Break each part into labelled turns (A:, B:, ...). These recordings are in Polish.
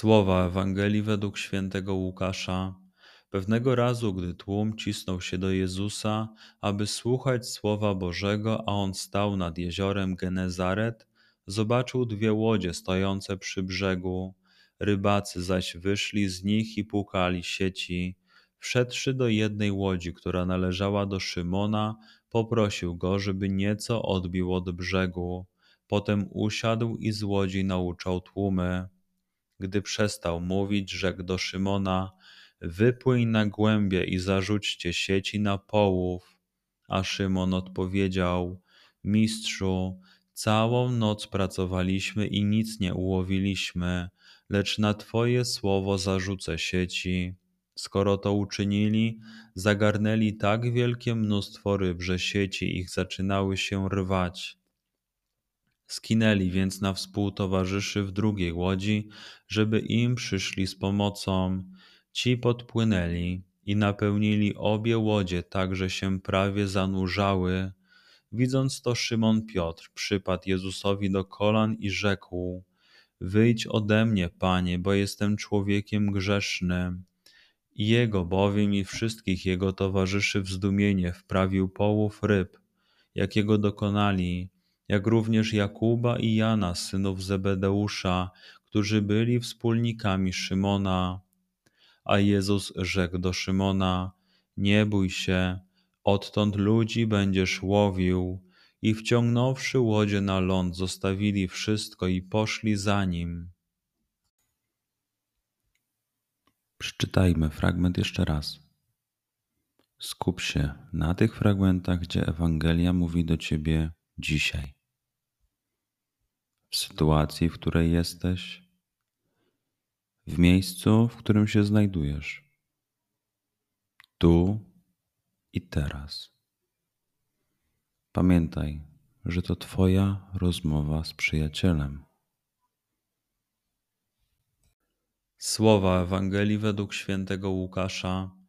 A: Słowa Ewangelii według świętego Łukasza. Pewnego razu, gdy tłum cisnął się do Jezusa, aby słuchać słowa Bożego, a on stał nad jeziorem Genezaret, zobaczył dwie łodzie stojące przy brzegu. Rybacy zaś wyszli z nich i płukali sieci. Wszedłszy do jednej łodzi, która należała do Szymona, poprosił go, żeby nieco odbił od brzegu. Potem usiadł i z łodzi nauczał tłumy. Gdy przestał mówić, rzekł do Szymona: Wypłyń na głębie i zarzućcie sieci na połów. A Szymon odpowiedział: Mistrzu, całą noc pracowaliśmy i nic nie ułowiliśmy, lecz na Twoje słowo zarzucę sieci. Skoro to uczynili, zagarnęli tak wielkie mnóstwo ryb, że sieci ich zaczynały się rwać. Skinęli więc na współtowarzyszy w drugiej łodzi, żeby im przyszli z pomocą. Ci podpłynęli i napełnili obie łodzie tak, że się prawie zanurzały. Widząc to, Szymon Piotr przypadł Jezusowi do kolan i rzekł: Wyjdź ode mnie, panie, bo jestem człowiekiem grzesznym. Jego bowiem i wszystkich jego towarzyszy w zdumienie wprawił połów ryb, jakiego dokonali, jak również Jakuba i Jana, synów Zebedeusza, którzy byli wspólnikami Szymona. A Jezus rzekł do Szymona: Nie bój się, odtąd ludzi będziesz łowił. I wciągnąwszy łodzie na ląd, zostawili wszystko i poszli za nim.
B: Przeczytajmy fragment jeszcze raz. Skup się na tych fragmentach, gdzie Ewangelia mówi do ciebie dzisiaj. W sytuacji, w której jesteś, w miejscu, w którym się znajdujesz, tu i teraz. Pamiętaj, że to Twoja rozmowa z przyjacielem.
A: Słowa Ewangelii według świętego Łukasza.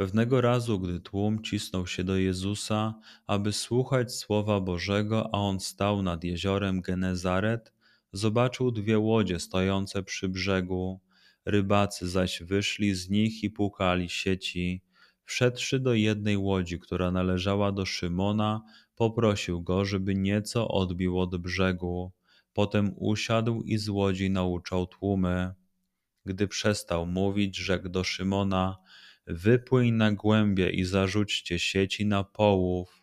A: Pewnego razu, gdy tłum cisnął się do Jezusa, aby słuchać słowa Bożego, a on stał nad jeziorem Genezaret, zobaczył dwie łodzie stojące przy brzegu. Rybacy zaś wyszli z nich i płukali sieci. Wszedłszy do jednej łodzi, która należała do Szymona, poprosił go, żeby nieco odbił od brzegu. Potem usiadł i z łodzi nauczał tłumy. Gdy przestał mówić, rzekł do Szymona: Wypłyń na głębie i zarzućcie sieci na połów.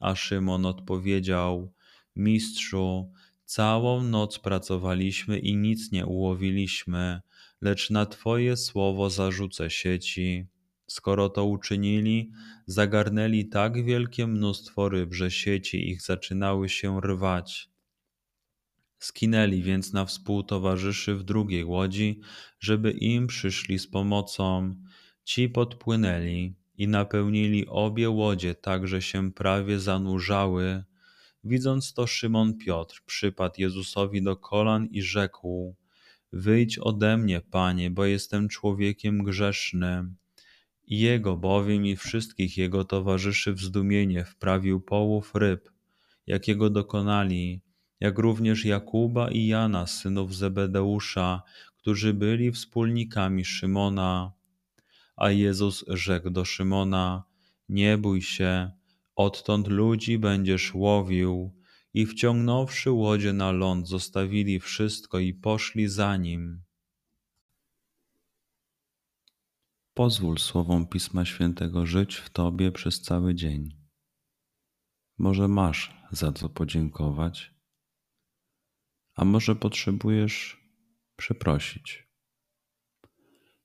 A: A Szymon odpowiedział: Mistrzu, całą noc pracowaliśmy i nic nie ułowiliśmy, lecz na Twoje słowo zarzucę sieci. Skoro to uczynili, zagarnęli tak wielkie mnóstwo ryb, że sieci ich zaczynały się rwać. Skinęli więc na współtowarzyszy w drugiej łodzi, żeby im przyszli z pomocą. Ci podpłynęli i napełnili obie łodzie tak, że się prawie zanurzały. Widząc to, Szymon Piotr przypadł Jezusowi do kolan i rzekł: Wyjdź ode mnie, panie, bo jestem człowiekiem grzesznym. Jego bowiem i wszystkich jego towarzyszy w zdumienie wprawił połów ryb, jakiego dokonali, jak również Jakuba i Jana, synów Zebedeusza, którzy byli wspólnikami Szymona. A Jezus rzekł do Szymona: Nie bój się, odtąd ludzi będziesz łowił. i wciągnąwszy łodzie na ląd, zostawili wszystko i poszli za nim.
B: Pozwól słowom Pisma Świętego żyć w Tobie przez cały dzień. Może masz za co podziękować, a może potrzebujesz przeprosić.